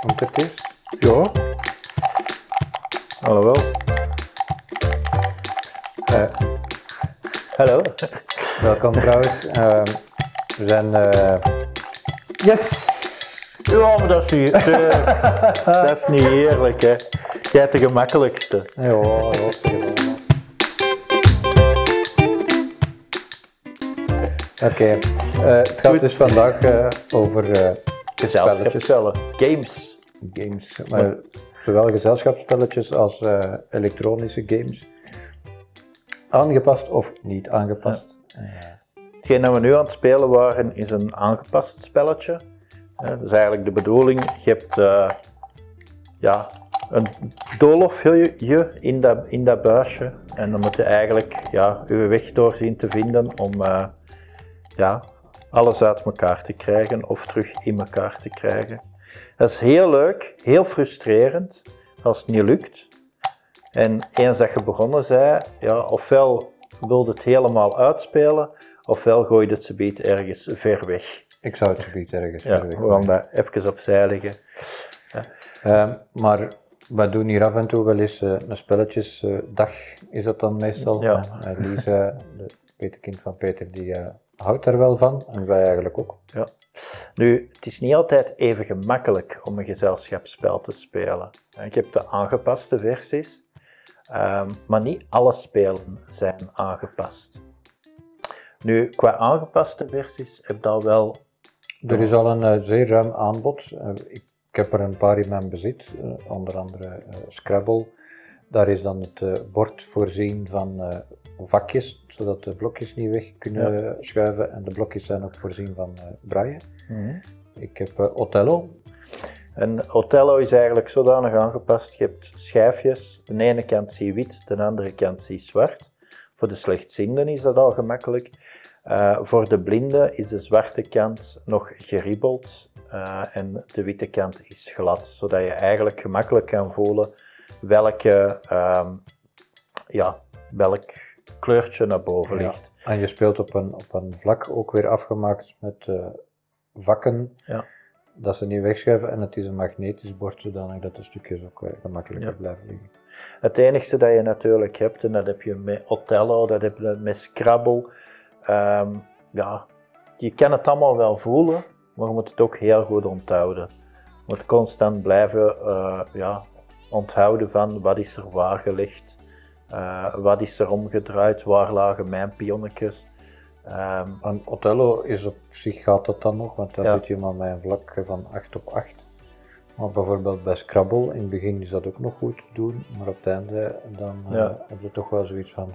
Komt het eerst? Ja. Hallo. Eh, Hallo. welkom trouwens. Ehm, we zijn... eh, yes! Ja, maar dat is niet, eh, dat is niet eerlijk, hè. Jij hebt de gemakkelijkste. Ja. Oké, het gaat dus vandaag eh, over eh, spelletjes. Games. Games, maar zowel gezelschapsspelletjes als eh, elektronische games. Aangepast of niet aangepast? Eh, Hetgeen dat we nu aan het spelen waren is een aangepast spelletje. Eh, dat is eigenlijk de bedoeling. Je hebt eh, ja, een doolhofje in dat, in dat buisje. En dan moet je eigenlijk ja, je weg doorzien te vinden om ja, alles uit elkaar te krijgen of terug in elkaar te krijgen. Dat is heel leuk, heel frustrerend als het niet lukt. En eens dat je begonnen zei, ja, ofwel wilde het helemaal uitspelen, ofwel gooi je het subiet ergens ver weg. ik zou het gebied ergens Ja, ver weg we gaan dat even opzij leggen. Ehm, maar we doen hier af en toe wel eens eh, een spelletjesdag, is dat dan meestal? Ja. Eh, Lise, de peterkind van Peter, die eh, houdt er wel van en wij eigenlijk ook. Ja. Nu, het is niet altijd even gemakkelijk om een gezelschapsspel te spelen. Ik heb de aangepaste versies, ehm, maar niet alle spelen zijn aangepast. Nu, qua aangepaste versies heb je al wel Er is al een eh, zeer ruim aanbod. Eh, ik, heb er een paar in mijn bezit, eh, onder andere Scrabble. Daar is dan het bord voorzien van vakjes, zodat de blokjes niet weg kunnen schuiven. En de blokjes zijn ook voorzien van eh braille. Ik heb eh, Othello, En Othello is eigenlijk zodanig aangepast. Je hebt schijfjes. De ene kant zie je wit, de andere kant zie je zwart. Voor de slechtzienden is dat al gemakkelijk. Eh, voor de blinden is de zwarte kant nog geribbeld en de witte kant is glad, zodat je eigenlijk gemakkelijk kan voelen welke, ehm, ja, welk kleurtje naar boven Ja. ligt. En je speelt op een, op een vlak ook weer afgemaakt met eh, vakken. Ja. Dat ze niet wegschuiven en het is een magnetisch bord zodanig dat de stukjes ook eh, gemakkelijker Ja. blijven liggen. Het enige dat je natuurlijk hebt, en dat heb je met Othello, dat heb je met Scrabble, ehm, ja, je kan het allemaal wel voelen, maar je moet het ook heel goed onthouden. Je moet constant blijven eh, ja, onthouden van wat is er waar gelegd, eh, wat is er omgedraaid, waar lagen mijn pionnetjes. Ehm, Aan Othello is op zich gaat dat dan nog, want Ja. zit je maar met een vlak van 8 op 8. Maar bijvoorbeeld bij Scrabble, in het begin is dat ook nog goed te doen, maar op het einde dan eh, Ja. heb je toch wel zoiets van,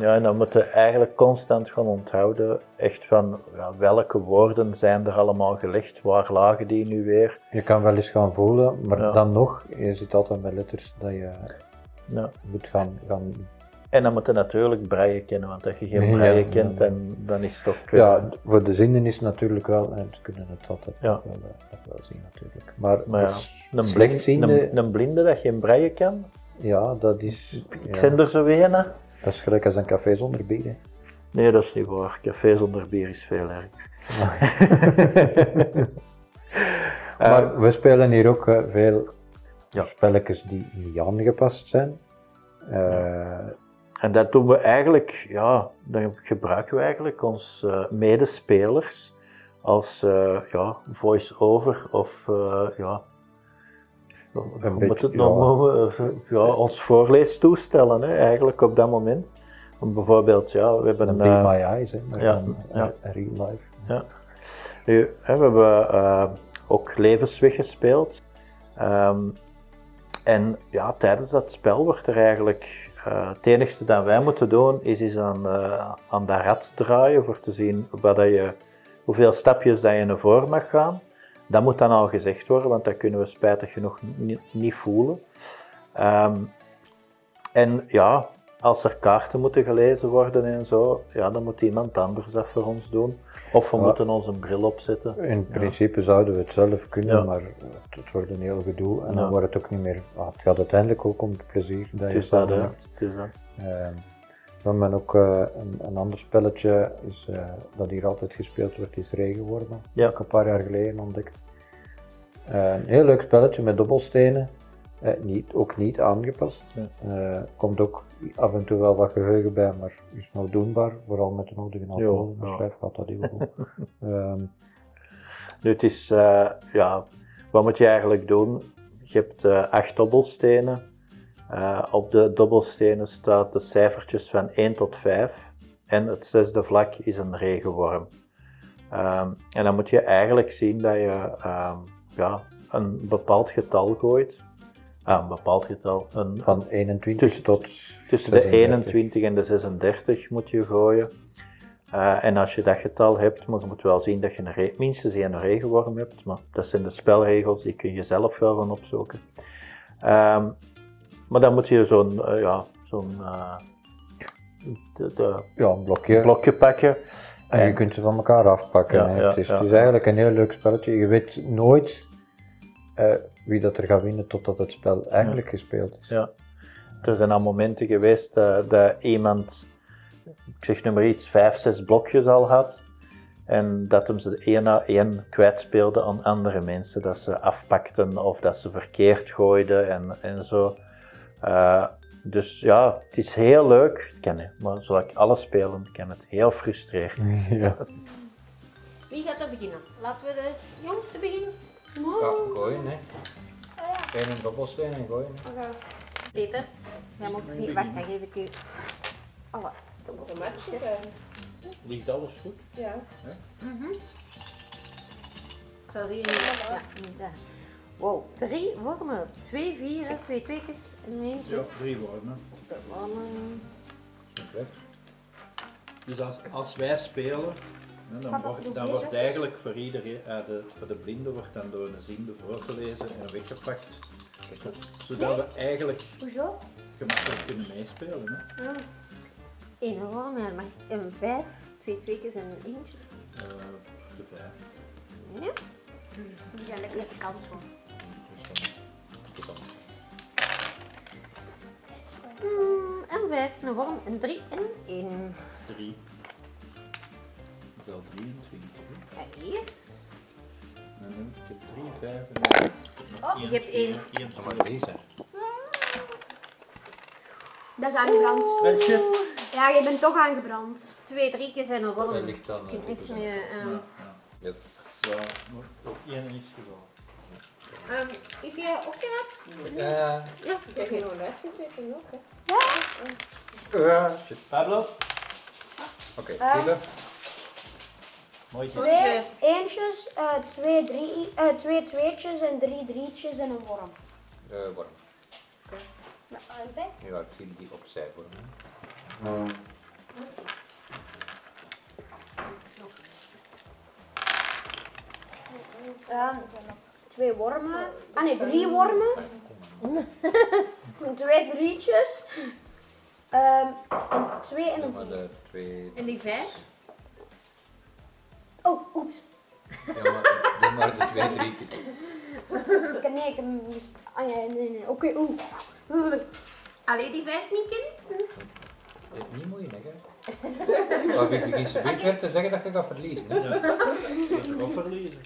Ja, en dan moet je eigenlijk constant gaan onthouden, echt van ja, welke woorden zijn er allemaal gelegd, waar lagen die nu weer. je kan wel eens gaan voelen, maar dan nog, je zit altijd met letters dat je Ja. moet gaan, gaan En dan moet je natuurlijk breien kennen, want als je geen breien ja, kent, dan, dan is het toch... Ja, voor de zinnen is het natuurlijk wel, en ze kunnen het altijd Ja. wel, eh, nog wel zien natuurlijk. Maar, Maar ja, een, blind, slechtziende, een, een blinde dat geen breien kan, ja, dat is, ik ja, ben er zo hè. dat is gelijk als een café zonder bier. hè. Nee, dat is niet waar. Café zonder bier is veel erg. Maar we spelen hier ook eh, veel Ja. spelletjes die niet aangepast zijn. En dat doen we eigenlijk, ja, dan gebruiken we eigenlijk ons eh, medespelers als eh, ja, voice-over of eh, ja, hoe moet het nog ja. noemen? Eh, Ja, ons voorleestoestellen hè, eigenlijk op dat moment. Want bijvoorbeeld, ja, we hebben een Be My Eyes, hè, maar ja, ja. real life. Nu, hè, we hebben ook levensweg gespeeld. Ehm, en ja, tijdens dat spel wordt er eigenlijk. eh, het enige dat wij moeten doen is, is aan, eh, aan dat rad draaien voor te zien wat dat je, hoeveel stapjes dat je naar voren mag gaan. Dat moet dan al gezegd worden, want dat kunnen we spijtig genoeg niet, niet voelen. Ehm, en ja, als er kaarten moeten gelezen worden en zo, ja, dan moet iemand anders dat voor ons doen. Of we Ja. moeten ons een bril opzetten. In principe zouden we het zelf kunnen, Ja. maar het, het wordt een heel gedoe en dan wordt het ook niet meer. ah, het gaat uiteindelijk ook om het plezier dat je dat, samen hebt. Het is dat. Ehm, we hebben ook eh, een, een ander spelletje is, eh, dat hier altijd gespeeld wordt, is Regenwormen. Ja. Ook een paar jaar geleden ontdekt. Een heel leuk spelletje met dobbelstenen. Eh, niet, ook niet aangepast. Eh, komt ook af en toe wel wat geheugen bij, maar is nog doenbaar. Vooral met de nodige alcohol. Ja, ja. schijf gaat dat heel goed. Ehm, Nu, het is, eh, ja, wat moet je eigenlijk doen? Je hebt acht dobbelstenen. Op de dobbelstenen staat de cijfertjes van 1 tot 5. En het zesde vlak is een regenworm. Ehm, en dan moet je eigenlijk zien dat je ehm, ja, een bepaald getal gooit. Ah, een bepaald getal. Een, van 21 Tussen- tot Tussen de 36. 21 en de 36 moet je gooien. Eh, en als je dat getal hebt, maar je moet wel zien dat je een minstens één regenworm hebt. Maar dat zijn de spelregels, die kun je zelf wel van opzoeken. Ehm, maar dan moet je zo'n eh, ja, zo'n eh, Ja, een blokje. blokje pakken. En je kunt ze van elkaar afpakken. Ja, hè. ja, het, is, het is eigenlijk een heel leuk spelletje. Je weet nooit wie dat er gaat winnen totdat het spel eigenlijk gespeeld is. Ja. Er zijn al momenten geweest eh, dat iemand, ik zeg nu maar iets, vijf, zes blokjes al had. En dat hem ze één na één kwijtspeelde aan andere mensen. Dat ze afpakten of dat ze verkeerd gooiden en, en zo. Eh, dus ja, het is heel leuk. Het kan, hè, maar zoals ik alles spelen, kan het heel frustrerend. Ja. Wie gaat er beginnen? Laten we de jongste beginnen. Ja, gooien, hè. Geen een dobbelsteen en gooien. Peter, jij moet niet wacht, dan geef ik u alle dobbelsteentjes. Ligt alles goed? Ja. Mhm. Ik zal zien. Ja, niet daar. Wow, drie wormen. Twee vieren, twee tweetjes en eentje. drie wormen. Wormen. Dus als, als wij spelen, dan, wordt, dan wordt eigenlijk voor iedereen, eh, de, voor de blinde wordt dan door een ziende voorgelezen en weggepakt. Zodat we eigenlijk Hoezo? gemakkelijk kunnen meespelen. Hè. Ah. Eén worm en mag en vijf, twee tweetjes en een eentje. Eh, de vijf. Ja? Die zijn lekker de kans van. Mm, en vijf, een worm, en drie en één. Drie. Dat is al 23. hè. Kijk eens. En dan heb ik drie, vijf en dan Oh, je hebt één. één Maar deze. Dat is aangebrand. Eh, shit. Ja, je bent toch aangebrand. Twee drietjes en een worm. Dat ligt dan. Je kunt eh, niks meer. ehm Ja, ja. Yes. Ja, maar ook één is geval. ehm, is je opgeraakt? Ja. Ja. Ik heb geen olijfjes zeker nog, hè? Ja. Shit. Pablo? Oké, Eh. Twee eentjes, eh, twee, drie, eh, twee tweetjes en drie drietjes en een worm. Eh, worm. Nou, en? Ja, ik die opzij vormen. Ehm, twee wormen. Ah nee, drie wormen. twee drietjes. Ehm, en twee en een vier. de twee. En die vijf? Oh, oeps. Ja, maar doe maar de twee drietjes. Ik heb, nee, ik heb mis... Ah ja, nee, nee. Oké, oeh. Alleen die vijf niet kennen? Niet moeilijk, hè? Maar ik begin zo weer te zeggen dat je gaat verliezen. Hè? Ja. Dat ook verliezen.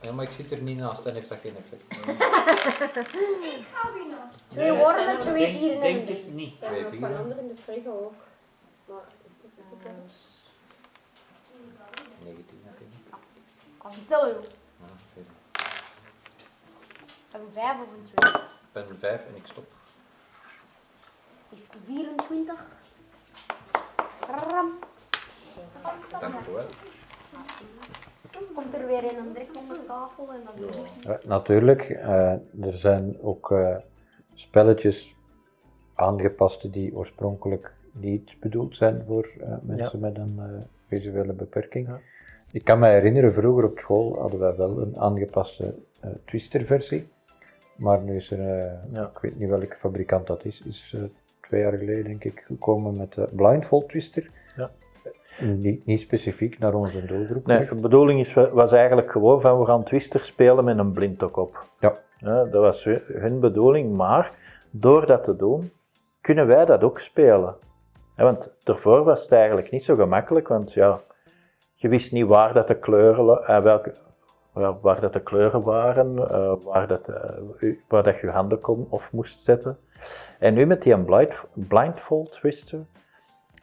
Ja, maar ik zit er niet naast, dan heeft dat geen effect. Twee wormen, twee vieren en een Denk het niet. Twee vieren. in de frigo ook. 19 natuurlijk. Kan vertellen, joh. Ja, oké. Heb een vijf of een twee? Ik ben 5 en ik stop. Is 24. Ram. Dank u wel. Dan komt er weer een en direct op de tafel en dat is. Ja, natuurlijk, eh, er zijn ook eh, spelletjes aangepast die oorspronkelijk niet bedoeld zijn voor eh, mensen met een eh, visuele beperking. Ik kan me herinneren, vroeger op school hadden wij wel een aangepaste eh, Twister-versie. Maar nu is er, eh, Ja. ik weet niet welke fabrikant dat is, is eh, twee jaar geleden denk ik gekomen met de Blindfold Twister. Ja. Niet, niet specifiek naar onze doelgroep. Nee, de bedoeling is, was eigenlijk gewoon van we gaan Twister spelen met een blinddoek op. Ja. Ja, dat was hun- bedoeling, maar door dat te doen, kunnen wij dat ook spelen. Want daarvoor was het eigenlijk niet zo gemakkelijk, want ja, je wist niet waar dat de kleuren, eh, welke, waar, dat de kleuren waren, eh, waar, dat, eh, waar dat je handen kon of moest zetten. En nu met die blind, blindfold twister,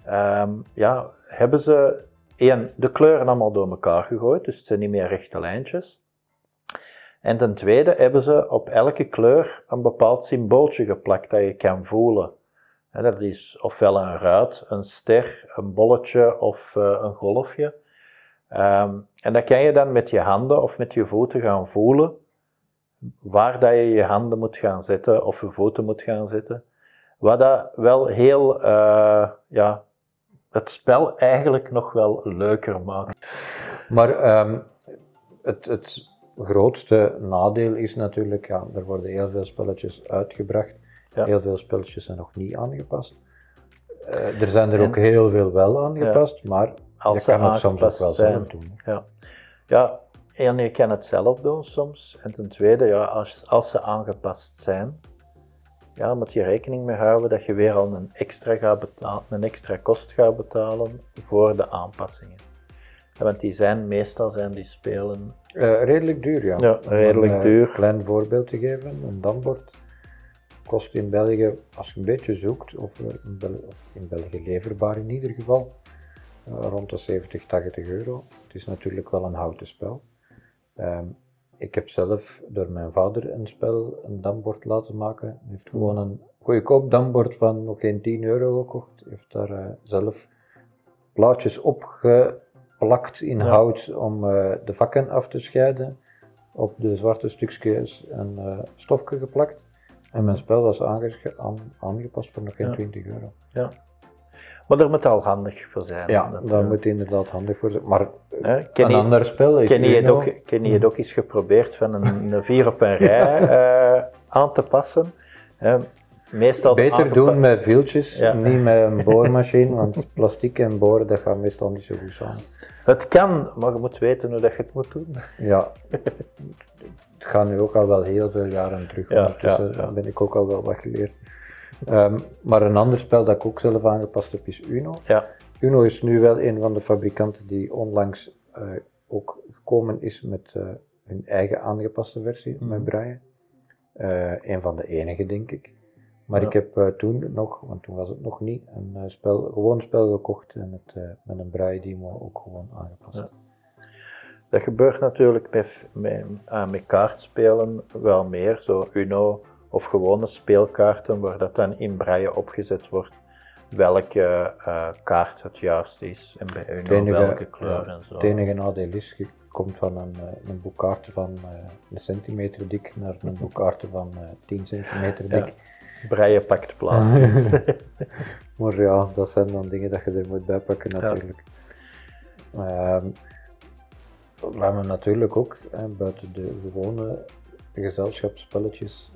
ehm, ja, hebben ze één, de kleuren allemaal door elkaar gegooid, dus het zijn niet meer rechte lijntjes. En ten tweede hebben ze op elke kleur een bepaald symbooltje geplakt dat je kan voelen. Dat is ofwel een ruit, een ster, een bolletje of een golfje. Ehm, en dat kan je dan met je handen of met je voeten gaan voelen, waar dat je je handen moet gaan zetten of je voeten moet gaan zetten. Wat dat wel heel, eh, ja, het spel eigenlijk nog wel leuker maakt. Maar ehm, het, het grootste nadeel is natuurlijk, ja, er worden heel veel spelletjes uitgebracht. Ja. Heel veel spelletjes zijn nog niet aangepast. Eh, er zijn er En- ook heel veel wel aangepast, maar Als ze kan soms ook wel zijn. zelf doen. Ja, ja één, je kan het zelf doen soms. En ten tweede, ja, als, als ze aangepast zijn, ja, moet je rekening mee houden dat je weer al een extra, gaat betalen, een extra kost gaat betalen voor de aanpassingen. Ja, want die zijn, meestal zijn die spelen, Eh, redelijk duur, ja. Ja, Om redelijk een, eh, duur. klein voorbeeld te geven, een dambord kost in België, als je een beetje zoekt, of eh, in, België leverbaar in ieder geval, eh, rond de 70, 80 euro. Het is natuurlijk wel een houten spel. Ehm, ik heb zelf door mijn vader een spel, een dambord laten maken. Hij heeft gewoon een goedkoop dambord van nog geen 10 euro gekocht. Hij heeft daar eh, zelf plaatjes opgeplakt in Ja. hout om eh, de vakken af te scheiden. Op de zwarte stukjes een eh, stofje geplakt. En mijn spel was aan- aangepast voor nog geen Ja. 20 euro. Maar daar moet al handig voor zijn. Ja, Dat, daar eh, moet je inderdaad handig voor zijn. Maar hè, een je- ander spel is Ken je het ook, ken je het ook eens geprobeerd van een, een vier op een rij eh, aan te passen? Meestal Beter doen met wieltjes, Ja. niet met een boormachine, want plastic en boren dat gaat meestal niet zo goed samen. Het kan, maar je moet weten hoe dat je het moet doen. Ja, het gaat nu ook al wel heel veel jaren terug. Ja, Ondertussen ja, ja. ben ik ook al wel wat geleerd. Ehm, maar een ander spel dat ik ook zelf aangepast heb is Uno. Ja. Uno is nu wel een van de fabrikanten die onlangs eh, ook gekomen is met eh, hun eigen aangepaste versie Mhm. met braille. Eh, een van de enige, denk ik. Maar Ja. ik heb eh, toen nog, want toen was het nog niet, een spel, gewoon spel gekocht en het met een braille demo ook gewoon aangepast. Ja. Dat gebeurt natuurlijk met, met, met kaartspelen wel meer, zo Uno of gewone speelkaarten waar dat dan in braille opgezet wordt welke eh, kaart het juist is en bij enige- welke kleur ja, en zo. Het enige nadeel is, je komt van een, eh, een boek kaarten van eh, een centimeter dik naar een boek kaarten van eh 10 centimeter Ja. dik. Braille pakt plaats. maar ja, dat zijn dan dingen dat je er moet bij pakken natuurlijk. Ehm, we hebben natuurlijk ook, buiten de gewone gezelschapsspelletjes,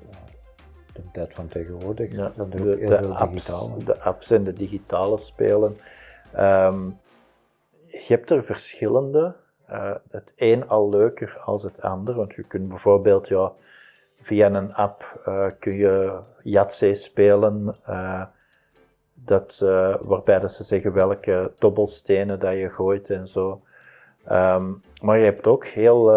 de tijd van tegenwoordig, Ja, er de, ook heel de veel apps, de apps en de digitale spelen. Ehm, je hebt er verschillende. eh, het een al leuker als het ander, want je kunt bijvoorbeeld ja, via een app eh, kun je Yahtzee spelen, eh, dat, waarbij dat ze zeggen welke dobbelstenen dat je gooit en zo. Ehm, maar je hebt ook heel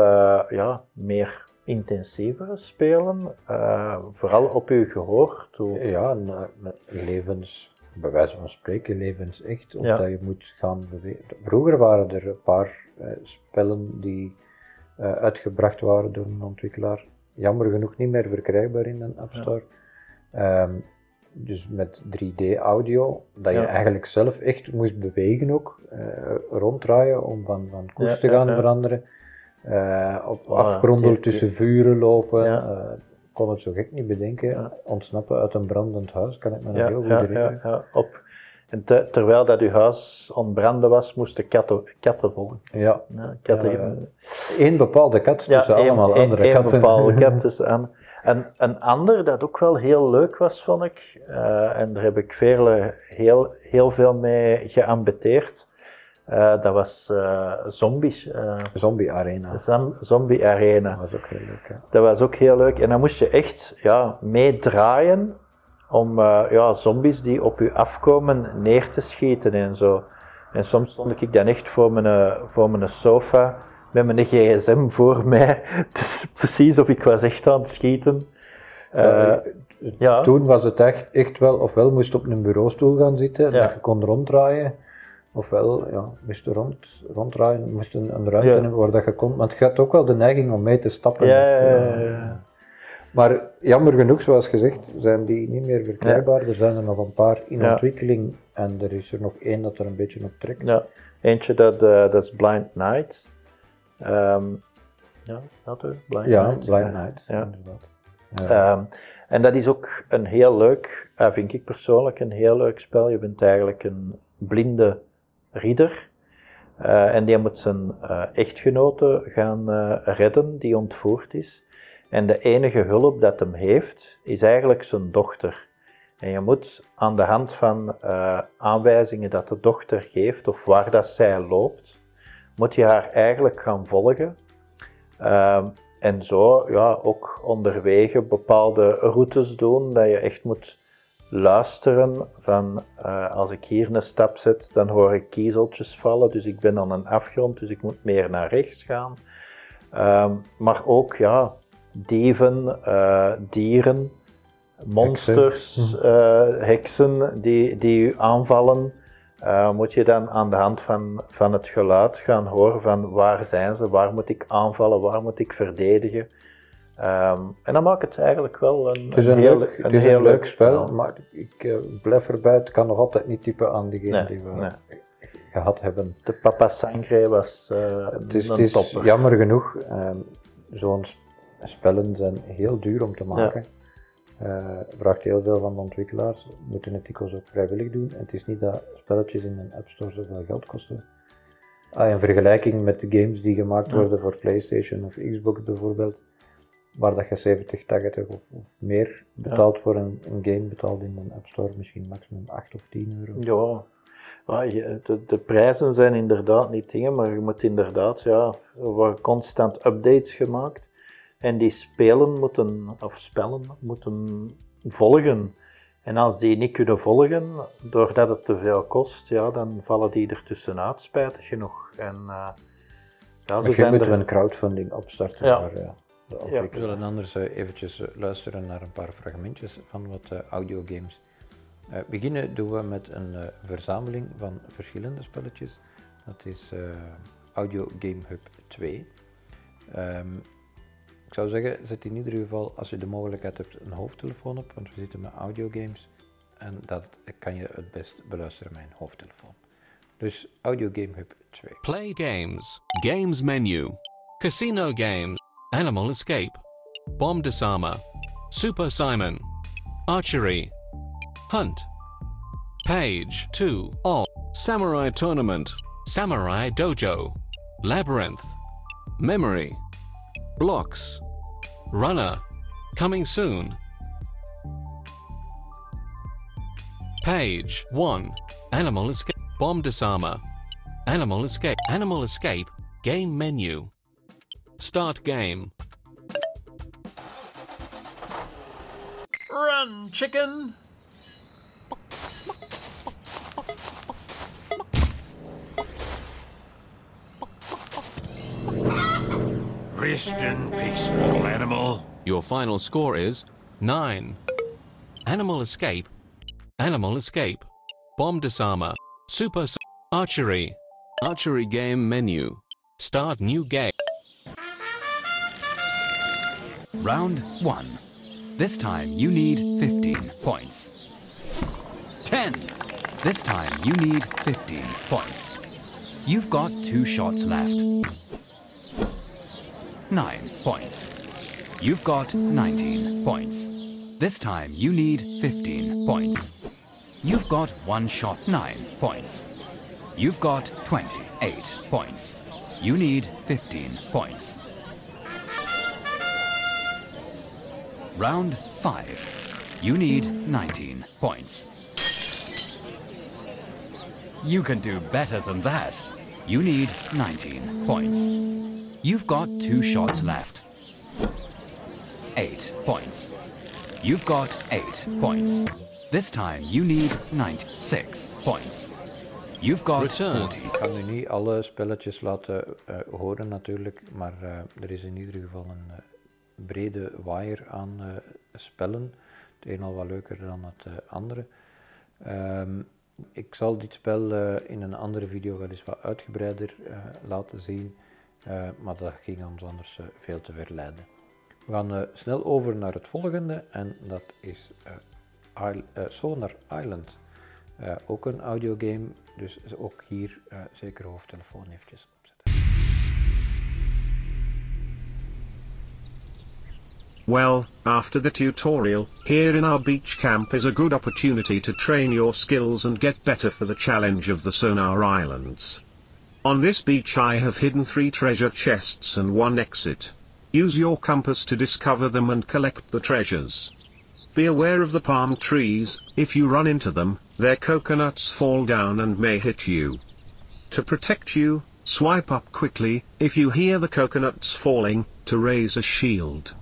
ja, meer intensievere spelen, eh, vooral op je gehoor. toe. Ja, een, een levens, bij wijze van spreken, levensecht, of Ja. dat je moet gaan bewegen. Vroeger waren er een paar eh, spellen die eh, uitgebracht waren door een ontwikkelaar, jammer genoeg niet meer verkrijgbaar in een App Ja. Store. Ehm, dus met 3D audio, dat je Ja. eigenlijk zelf echt moest bewegen ook, ronddraaien om van, van koers te gaan veranderen. Eh, op afgronden die- tussen vuren lopen. Ja. eh, ik kon het zo gek niet bedenken. Ja. Ontsnappen uit een brandend huis, kan ik me nog Ja, heel goed herinneren. ja, op. En te- terwijl dat uw huis ontbranden was, moesten katten, katten volgen. Ja. Ja, katten, Eén bepaalde kat tussen allemaal andere katten. bepaalde kat tussen aan. En een ander dat ook wel heel leuk was, vond ik, eh, en daar heb ik veel, heel, heel veel mee geambeteerd, eh, dat was eh, Zombies, eh, Zombie Arena. Zom- Zombie Arena. Dat was ook heel leuk. Dat was ook heel leuk. En dan moest je echt ja, meedraaien om ja, zombies die op u afkomen neer te schieten en zo. En soms stond ik dan echt voor mijn, voor mijn sofa met mijn gsm voor mij. Het is precies of ik was echt aan het schieten. Ja, ja. Toen was het echt, echt wel, ofwel moest je op een bureaustoel gaan zitten, Ja. dat je kon ronddraaien, ofwel ja, moest rond, ronddraaien, moest een, een ruimte hebben waar dat je kon, want je had ook wel de neiging om mee te stappen. Ja, ja. Maar jammer genoeg, zoals gezegd, zijn die niet meer verkrijgbaar. Er zijn er nog een paar in Ja. ontwikkeling en er is er nog één dat er een beetje op trekt. Ja, eentje dat, eh, dat is Blind Night. Ehm, ja, dat is Blind Ja, Night. Blind Night, Ja. inderdaad. Ja. Ehm, en dat is ook een heel leuk, eh, vind ik persoonlijk, een heel leuk spel. Je bent eigenlijk een blinde ridder. Eh, en die moet zijn eh, echtgenote gaan eh, redden, die ontvoerd is. En de enige hulp dat hem heeft, is eigenlijk zijn dochter. En je moet aan de hand van aanwijzingen dat de dochter geeft, of waar dat zij loopt, moet je haar eigenlijk gaan volgen. Ehm, en zo ja, ook onderwege bepaalde routes doen, dat je echt moet luisteren van eh, als ik hier een stap zet, dan hoor ik kiezeltjes vallen, dus ik ben aan een afgrond, dus ik moet meer naar rechts gaan. Ehm, maar ook ja, dieven, eh, dieren, monsters, eh, heksen die, die u aanvallen. moet je dan aan de hand van, van het geluid gaan horen van waar zijn ze, waar moet ik aanvallen, waar moet ik verdedigen. Ehm, en dan maakt het eigenlijk wel een, Het is een, heel, leuk, het een is heel een leuk leuk spel, maar ik eh, blijf erbij, het kan nog altijd niet typen aan diegene Nee, die we nee. gehad hebben. De Papa Sangre was eh Het is, een het is topper. jammer genoeg, ehm, zo'n sp- spellen zijn heel duur om te maken. Eh, vraagt heel veel van de ontwikkelaars, moeten het dikwijls ook vrijwillig doen. En het is niet dat spelletjes in een App Store zoveel geld kosten. Ah, in vergelijking met de games die gemaakt Ja. worden voor PlayStation of Xbox bijvoorbeeld, waar dat je 70, 80 of, of meer betaalt voor een, een game, betaalt in een App Store misschien maximum 8 of 10 euro. Ja, ja de, de prijzen zijn inderdaad niet dingen, maar je moet inderdaad, ja, er worden constant updates gemaakt. En die spelen moeten, of spellen moeten volgen. En als die niet kunnen volgen, doordat het te veel kost, ja, dan vallen die er tussenuit, spijtig genoeg. En uh, ja, zo Misschien zijn moeten we er... een crowdfunding opstarten Ja. voor eh, de Ja. We zullen anders eh, eventjes eh, luisteren naar een paar fragmentjes van wat eh, audiogames. Eh, beginnen doen we met een eh, verzameling van verschillende spelletjes. Dat is eh, Audio Game Hub 2. Ehm, ik zou zeggen, zet in ieder geval, als je de mogelijkheid hebt, een hoofdtelefoon op, want we zitten met audiogames. En dat kan je het best beluisteren met een hoofdtelefoon. Dus Audio Game Hub 2. Play games. Games menu. Casino games. Animal Escape. Bomb Disarmer. Super Simon. Archery. Hunt. Page 2 of Samurai Tournament. Samurai Dojo. Labyrinth. Memory. Blocks. Runner. Coming soon. Page 1. Animal Escape. Bomb Disarmer. Animal Escape. Animal Escape. Game menu. Start game. Run, chicken! Rest in peace, little animal. Your final score is 9. Animal Escape. Animal Escape. Bomb Disarmer. Super Archery. Archery game menu. Start new game. Round 1. This time you need 15 points. 10. This time you need 15 points. You've got two shots left. 9 points. You've got 19 points. This time you need 15 points. You've got one shot 9 points. You've got 28 points. You need 15 points. Round 5. You need 19 points. You can do better than that. You need 19 points. You've got two shots left. 8 points. You've got 8 points. This time you need 96 points. You've got Return. 40. Ik kan nu niet alle spelletjes laten eh, horen natuurlijk, maar eh, er is in ieder geval een eh, brede waaier aan eh, spellen. Het een al wat leuker dan het eh, andere. Ehm, ik zal dit spel eh, in een andere video wel eens wat uitgebreider laten zien, maar dat ging ons anders veel te ver leiden. We gaan snel over naar het volgende en dat is Sonar Island. Ook een audiogame, dus ook hier zeker hoofdtelefoon eventjes Well, after the tutorial, here in our beach camp is a good opportunity to train your skills and get better for the challenge of the Sonar Islands. On this beach I have hidden three treasure chests and one exit. Use your compass to discover them and collect the treasures. Be aware of the palm trees, if you run into them, their coconuts fall down and may hit you. To protect you, swipe up quickly, if you hear the coconuts falling, to raise a shield.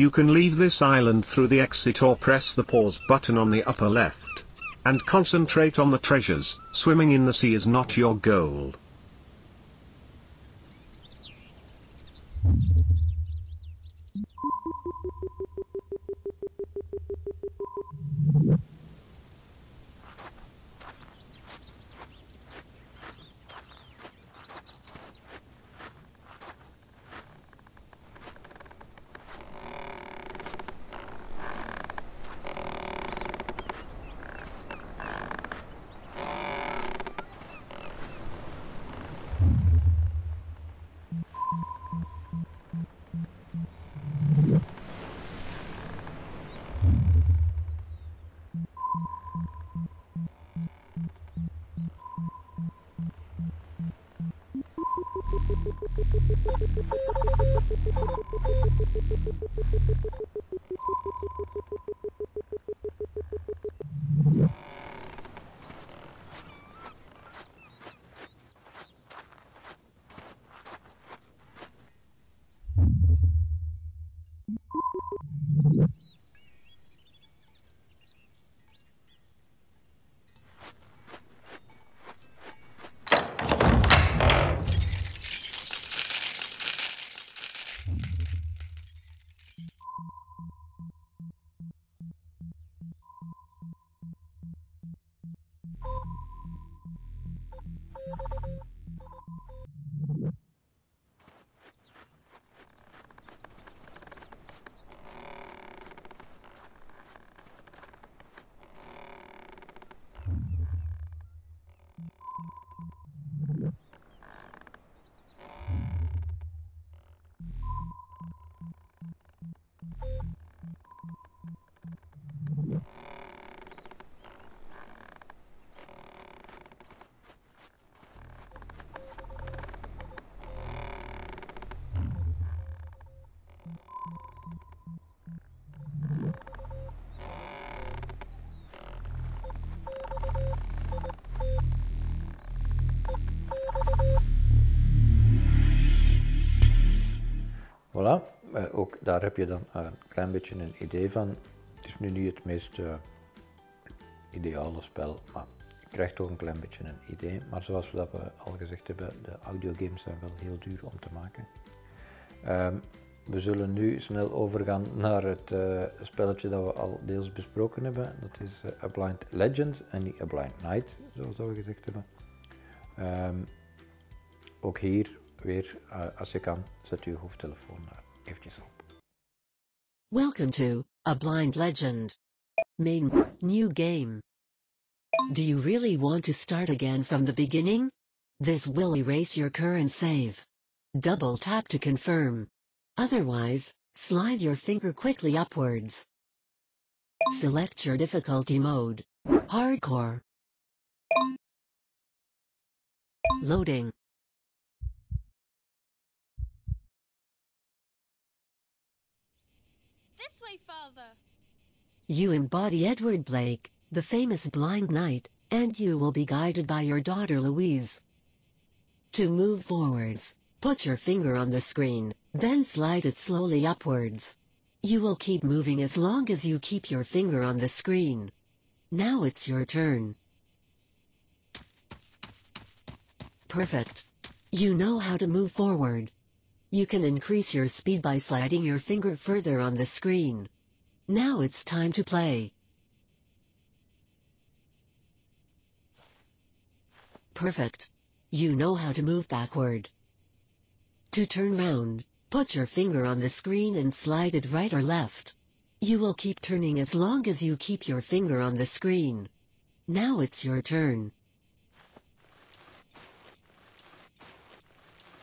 You can leave this island through the exit or press the pause button on the upper left. And concentrate on the treasures, swimming in the sea is not your goal. Ook daar heb je dan een klein beetje een idee van. Het is nu niet het meest eh, ideale spel, maar je krijgt toch een klein beetje een idee. Maar zoals we dat we al gezegd hebben, de audiogames zijn wel heel duur om te maken. Ehm, we zullen nu snel overgaan naar het eh, spelletje dat we al deels besproken hebben. Dat is eh, A Blind Legend en niet A Blind Night, zoals we gezegd hebben. Ehm, ook hier weer, eh, als je kan, zet je hoofdtelefoon uh, eventjes op. Welcome to A Blind Legend. Main new game. Do you really want to start again from the beginning? This will erase your current save. Double tap to confirm. Otherwise, slide your finger quickly upwards. Select your difficulty mode. Hardcore. Loading. This way, Father. You embody Edward Blake, the famous blind knight, and you will be guided by your daughter Louise. To move forwards, put your finger on the screen, then slide it slowly upwards. You will keep moving as long as you keep your finger on the screen. Now it's your turn. Perfect. You know how to move forward. You can increase your speed by sliding your finger further on the screen. Now it's time to play. Perfect. You know how to move backward. To turn round, put your finger on the screen and slide it right or left. You will keep turning as long as you keep your finger on the screen. Now it's your turn.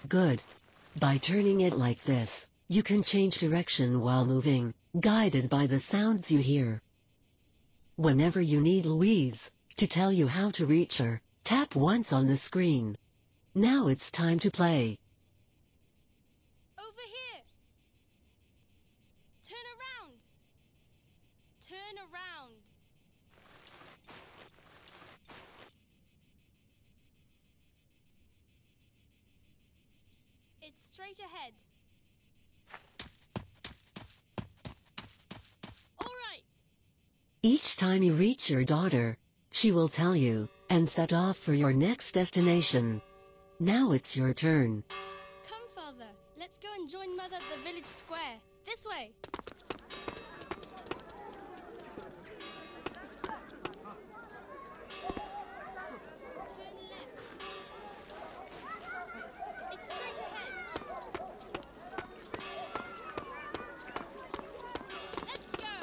Good. By turning it like this, you can change direction while moving, guided by the sounds you hear. Whenever you need Louise to tell you how to reach her, tap once on the screen. Now it's time to play. Over here. Turn around. Turn around. It's straight ahead. All right. Each time you reach your daughter, she will tell you, and set off for your next destination. Now it's your turn. Come, father. Let's go and join mother at the village square. This way. Turn left. It's straight ahead. Let's go.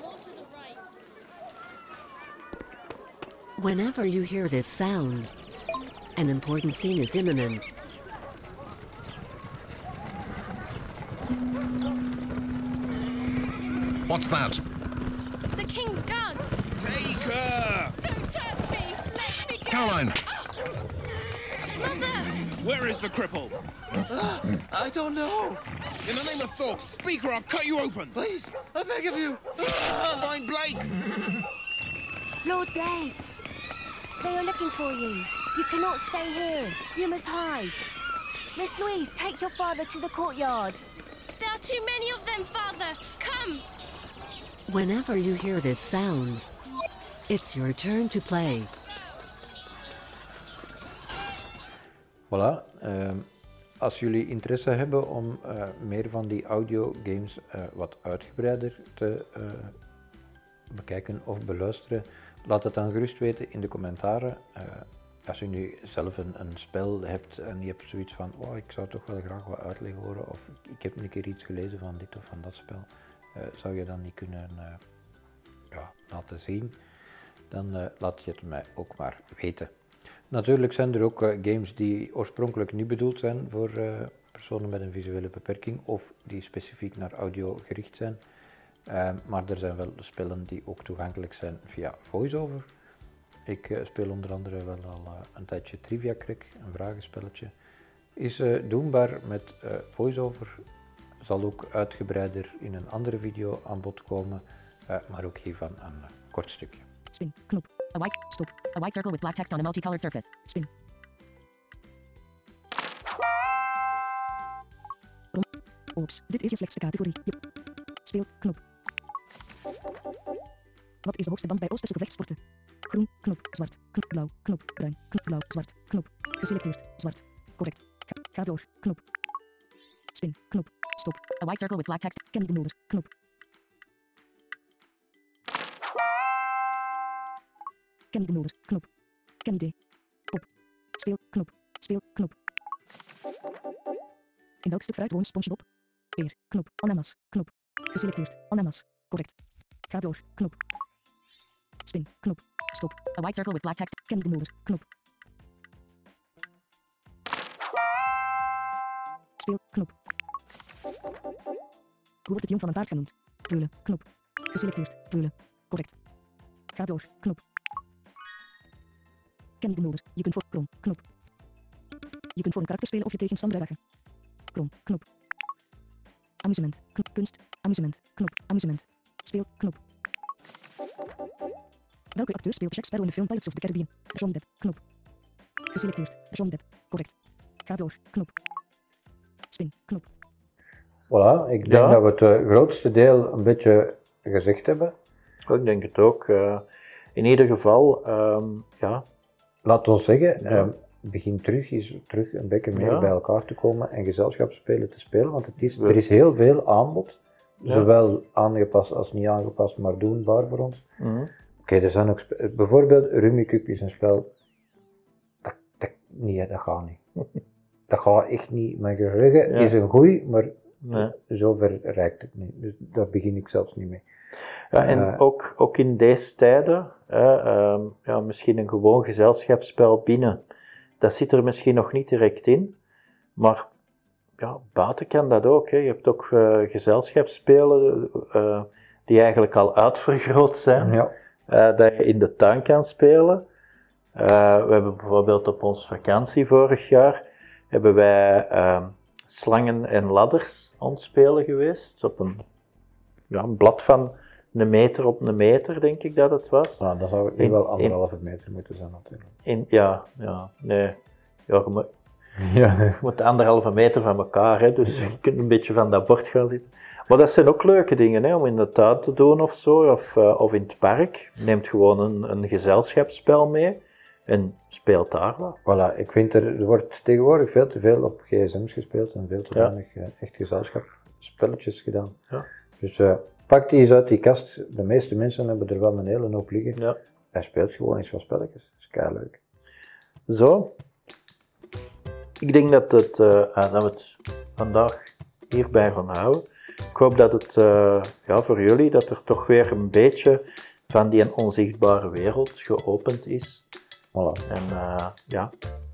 More to the right. Whenever you hear this sound, an important scene is imminent. What's that? The king's gun! Take her! Don't touch me. Let me go. Caroline! Mother. Where is the cripple? I don't know. In the name of Thork, speak or I'll cut you open. Please, I beg of you. Find Blake. Lord Blake, they are looking for you. You cannot stay here. You must hide. Miss Louise, take your father to the courtyard. There are too many of them, father. Come. Whenever you hear this sound, it's your turn to play. Voilà. ehm, als jullie interesse hebben om eh, meer van die audiogames eh wat uitgebreider te eh, bekijken of beluisteren, laat het dan gerust weten in de commentaren. Eh, als je nu zelf een, een spel hebt en je hebt zoiets van, oh, ik zou toch wel graag wat uitleg horen, of ik, heb een keer iets gelezen van dit of van dat spel, eh, zou je dan niet kunnen eh, ja, laten zien, dan laat je het mij ook maar weten. Natuurlijk zijn er ook games die oorspronkelijk niet bedoeld zijn voor personen met een visuele beperking of die specifiek naar audio gericht zijn. Eh, maar er zijn wel spellen die ook toegankelijk zijn via VoiceOver. Ik eh, speel onder andere wel al eh, een tijdje Trivia Crack, een vragenspelletje. Is eh, doenbaar met VoiceOver. Zal ook uitgebreider in een andere video aan bod komen, maar ook hiervan een kort stukje. Spin. Knop. A white. Stop. A white circle with black text on a multicolored surface. Spin. Rom. Oeps. Dit is je slechtste categorie. Speel. Knop. Wat is de hoogste band bij Oosterse gevechtsporten? Groen. Knop. Zwart. Knop. Blauw. Knop. Bruin. Knop. Blauw. Zwart. Knop. Geselecteerd. Zwart. Correct. Ga, door. Knop. Spin. Knop. Stop. A white circle with black text. Kenny de Mulder. Knop. Kenny de Mulder. Knop. Kenny D. Op. Speel. Knop. Speel. Knop. In welk stuk fruit woont SpongeBob? Peer. Knop. Ananas. Knop. Geselecteerd. Ananas. Correct. Ga door. Knop. Spin. Knop. Stop. A white circle with black text. Kenny de Mulder. Knop. Speel. Knop. Hoe wordt het jong van een paard genoemd? Veulen. Knop. Geselecteerd. Veulen. Correct. Ga door. Knop. Kenny de Mulder. Je kunt voor krom. Knop. Je kunt voor een karakter spelen of je tegenstander uitdagen. Krom. Knop. Amusement. Kunst. Amusement. Knop. Amusement. Speel. Knop. Welke acteur speelt Jack Sparrow in de film Pirates of the Caribbean? Johnny Depp. Knop. Geselecteerd. Johnny Depp. Correct. Ga door. Knop. Spin. Knop. Voilà, ik denk Ja. dat we het eh, grootste deel een beetje gezegd hebben. Ik denk het ook. eh. in ieder geval, ehm, ja, Laat ons zeggen, Ja. ehm, begin terug, is terug een beetje meer Ja. bij elkaar te komen en gezelschapsspelen te spelen, want het is, We- er is heel veel aanbod, Ja. zowel aangepast als niet aangepast, maar doenbaar voor ons. mhm. Oké, er zijn ook bijvoorbeeld Rummikub is een spel, dat, dat, nee, dat gaat niet. dat gaat echt niet. Mijn geheugen Ja. is een goeie, maar Nee. zover reikt het niet. Dus daar begin ik zelfs niet mee. Ja, en Eh, ook, ook in deze tijden, ehm, ja, misschien een gewoon gezelschapsspel binnen, dat zit er misschien nog niet direct in, maar ja, buiten kan dat ook. Hè. Je hebt ook eh, gezelschapsspelen eh, die eigenlijk al uitvergroot zijn, Ja. Eh, dat je in de tuin kan spelen. Eh, we hebben bijvoorbeeld op onze vakantie vorig jaar, hebben wij ehm, slangen en ladders aan het spelen geweest, op een, ja, een blad van een meter op een meter, denk ik dat het was. Nou, dan zou het nu In- wel anderhalve meter moeten zijn natuurlijk. In, ja, ja, nee. Ja, je, moet, Ja. je moet anderhalve meter van elkaar, hè, dus je kunt een beetje van dat bord gaan zitten. Maar dat zijn ook leuke dingen, hè, om in de tuin te doen of zo, of, eh, of in het park. Neemt gewoon een, een gezelschapsspel mee en speelt daar wat. Voilà, ik vind er, er wordt tegenwoordig veel te veel op gsm's gespeeld en veel te Ja. weinig eh, echt gezelschapsspelletjes gedaan. Ja. Dus eh, pak die eens uit die kast. De meeste mensen hebben er wel een hele hoop liggen. Ja. Hij speelt gewoon eens wat spelletjes. Dat is leuk. Zo. Ik denk dat, het, dat we het vandaag hierbij gaan houden. Ik hoop dat het eh, ja, voor jullie, dat er toch weer een beetje van die onzichtbare wereld geopend is. Voilà. En eh, ja,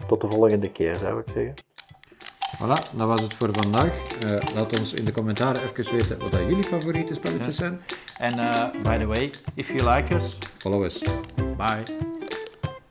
tot de volgende keer zou ik zeggen. Voilà, dat was het voor vandaag. Eh, laat ons in de commentaren even weten wat dat jullie favoriete spelletjes zijn. En uh, by the way, if you like us, Follow us. bye.